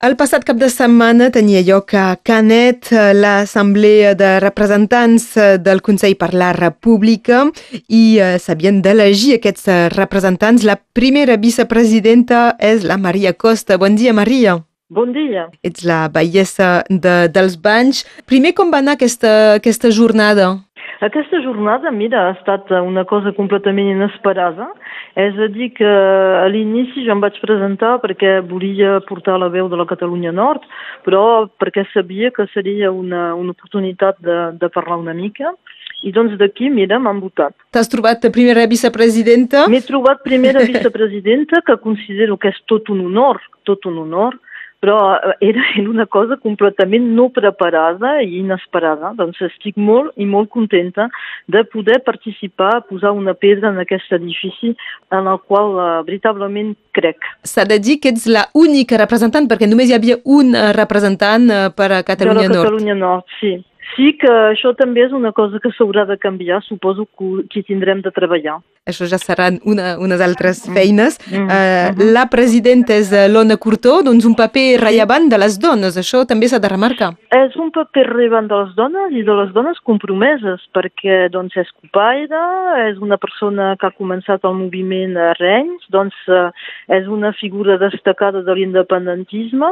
El passat cap de setmana tenia lloc a Canet l'Assemblea de Representants del Consell per la República i eh, s'havien d'elegir aquests representants. La primera vicepresidenta és la Maria Costa. Bon dia, Maria. Bon dia. Ets la bellesa de, dels banys. Primer, com va anar aquesta, aquesta jornada? Aquesta jornada, mira, ha estat una cosa completament inesperada. És a dir, que a l'inici jo em vaig presentar perquè volia portar la veu de la Catalunya Nord, però perquè sabia que seria una, una oportunitat de, de parlar una mica. I doncs d'aquí, mira, m'han votat. T'has trobat primera vicepresidenta? M'he trobat primera vicepresidenta, que considero que és tot un honor, tot un honor, però eh, era una cosa completament no preparada i inesperada. Doncs estic molt i molt contenta de poder participar, posar una pedra en aquest edifici en el qual uh, veritablement crec. S'ha de dir que ets la única representant, perquè només hi havia un eh, representant per a Catalunya Nord. De la Catalunya Nord, Nord sí. Sí que això també és una cosa que s'haurà de canviar, suposo que hi tindrem de treballar. Això ja seran una, unes altres mm. feines. Mm. Uh, la presidenta és l'Ona Curtó, doncs un paper rellevant de les dones, això també s'ha de remarcar. És un paper rellevant de les dones i de les dones compromeses, perquè doncs, és copaire, és una persona que ha començat el moviment a Renys, doncs uh, és una figura destacada de l'independentisme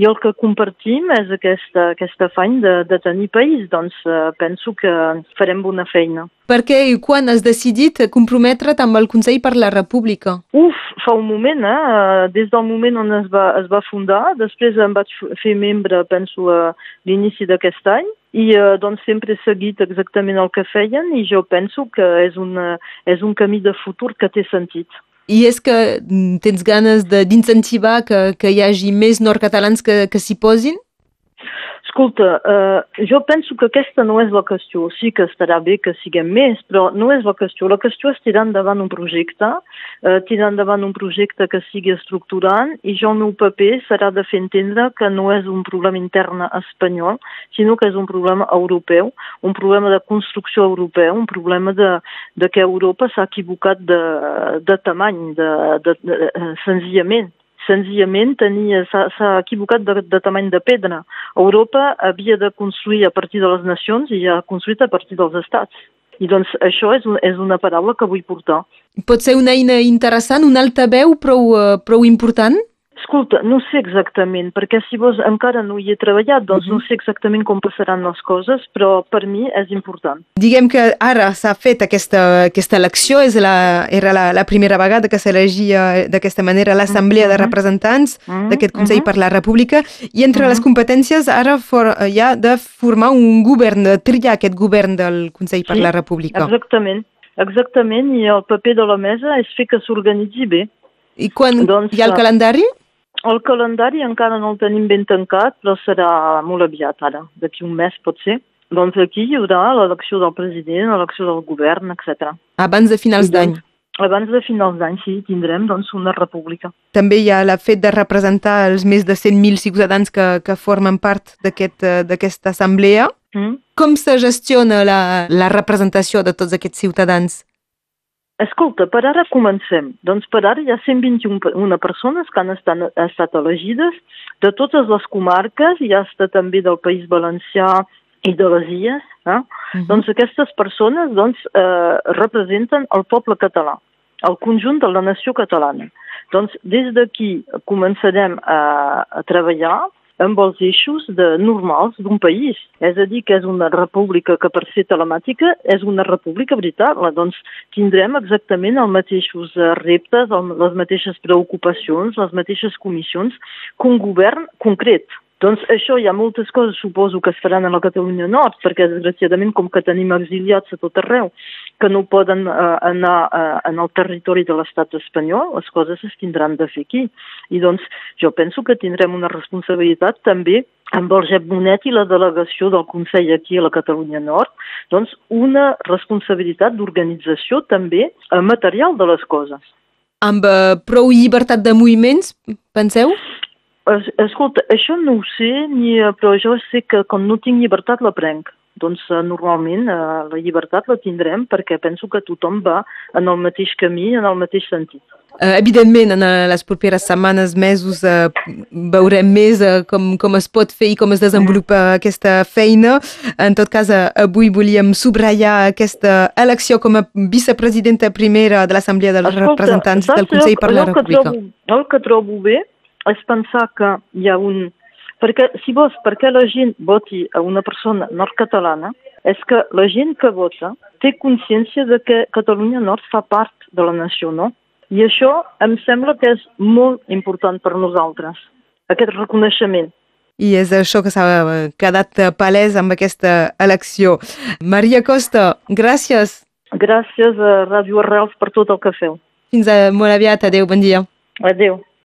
i el que compartim és aquesta, aquesta afany de, de tenir país, doncs penso que farem bona feina. Per què i quan has decidit comprometre't amb el Consell per la República? Uf, fa un moment, eh? Des del moment on es va, es va fundar, després em vaig fer membre, penso, a l'inici d'aquest any, i eh, doncs sempre he seguit exactament el que feien i jo penso que és, una, és un camí de futur que té sentit. I és que mm, tens ganes d'incentivar que, que hi hagi més nord-catalans que, que s'hi posin? Escolta, eh, jo penso que aquesta no és la qüestió. Sí que estarà bé que siguem més, però no és la qüestió. La qüestió és tirar endavant un projecte, eh, tirar endavant un projecte que sigui estructurant i jo el meu paper serà de fer entendre que no és un problema intern espanyol, sinó que és un problema europeu, un problema de construcció europeu, un problema de, de que Europa s'ha equivocat de, de tamany, de, de, de, de, eh, senzillament senzillament s'ha equivocat de, de tamany de pedra. Europa havia de construir a partir de les nacions i ha construït a partir dels estats. I doncs això és, un, és una paraula que vull portar. Pot ser una eina interessant, un altaveu prou, uh, prou important? Escolta, no sé exactament, perquè si vos encara no hi he treballat, doncs no sé exactament com passaran les coses, però per mi és important. Diguem que ara s'ha fet aquesta, aquesta elecció, és la, era la, la primera vegada que s'elegia d'aquesta manera l'Assemblea de Representants d'aquest Consell per la República, i entre les competències ara for, hi ha de formar un govern, de triar aquest govern del Consell per sí, la República. Exactament, exactament, i el paper de la mesa és fer que s'organitzi bé. I quan doncs, hi ha el calendari? El calendari encara no el tenim ben tancat, però serà molt aviat ara, d'aquí un mes pot ser. Doncs aquí hi haurà l'elecció del president, l'elecció del govern, etc. Abans de finals d'any. Abans de finals d'any, sí, tindrem doncs, una república. També hi ha el fet de representar els més de 100.000 ciutadans que, que formen part d'aquesta aquest, assemblea. Mm. Com se gestiona la, la representació de tots aquests ciutadans? Escolta, per ara comencem. Doncs per ara hi ha 121 persones que han estat, estat elegides de totes les comarques, i hasta també del País Valencià i de les Illes. Eh? Uh -huh. Doncs aquestes persones doncs, eh, representen el poble català, el conjunt de la nació catalana. Doncs des d'aquí començarem a, a treballar amb els eixos de, normals d'un país. És a dir, que és una república que per ser telemàtica és una república veritable. Doncs tindrem exactament els mateixos eh, reptes, les mateixes preocupacions, les mateixes comissions que un govern concret. Doncs això hi ha moltes coses, suposo, que es faran a la Catalunya Nord, perquè desgraciadament, com que tenim exiliats a tot arreu, que no poden uh, anar uh, en el territori de l'estat espanyol, les coses es tindran de fer aquí. I doncs jo penso que tindrem una responsabilitat també amb el Jep Bonet i la delegació del Consell aquí a la Catalunya Nord, doncs una responsabilitat d'organització també uh, material de les coses. Amb uh, prou llibertat de moviments, penseu? Escolta, això no ho sé, ni, eh, però jo sé que quan no tinc llibertat la prenc. Doncs eh, normalment eh, la llibertat la tindrem perquè penso que tothom va en el mateix camí, en el mateix sentit. Uh, evidentment, en les properes setmanes, mesos, uh, veurem més uh, com, com es pot fer i com es desenvolupa aquesta feina. En tot cas, uh, avui volíem subratllar aquesta elecció com a vicepresidenta primera de l'Assemblea dels Escolta, Representants del Consell per la República. Que trobo, el que trobo bé és pensar que hi ha un... Perquè, si vols, perquè la gent voti a una persona nord-catalana, és que la gent que vota té consciència de que Catalunya Nord fa part de la nació, no? I això em sembla que és molt important per nosaltres, aquest reconeixement. I és això que s'ha quedat palès amb aquesta elecció. Maria Costa, gràcies. Gràcies a Ràdio Arrels per tot el que feu. Fins a molt aviat. Adéu, bon dia. Adéu.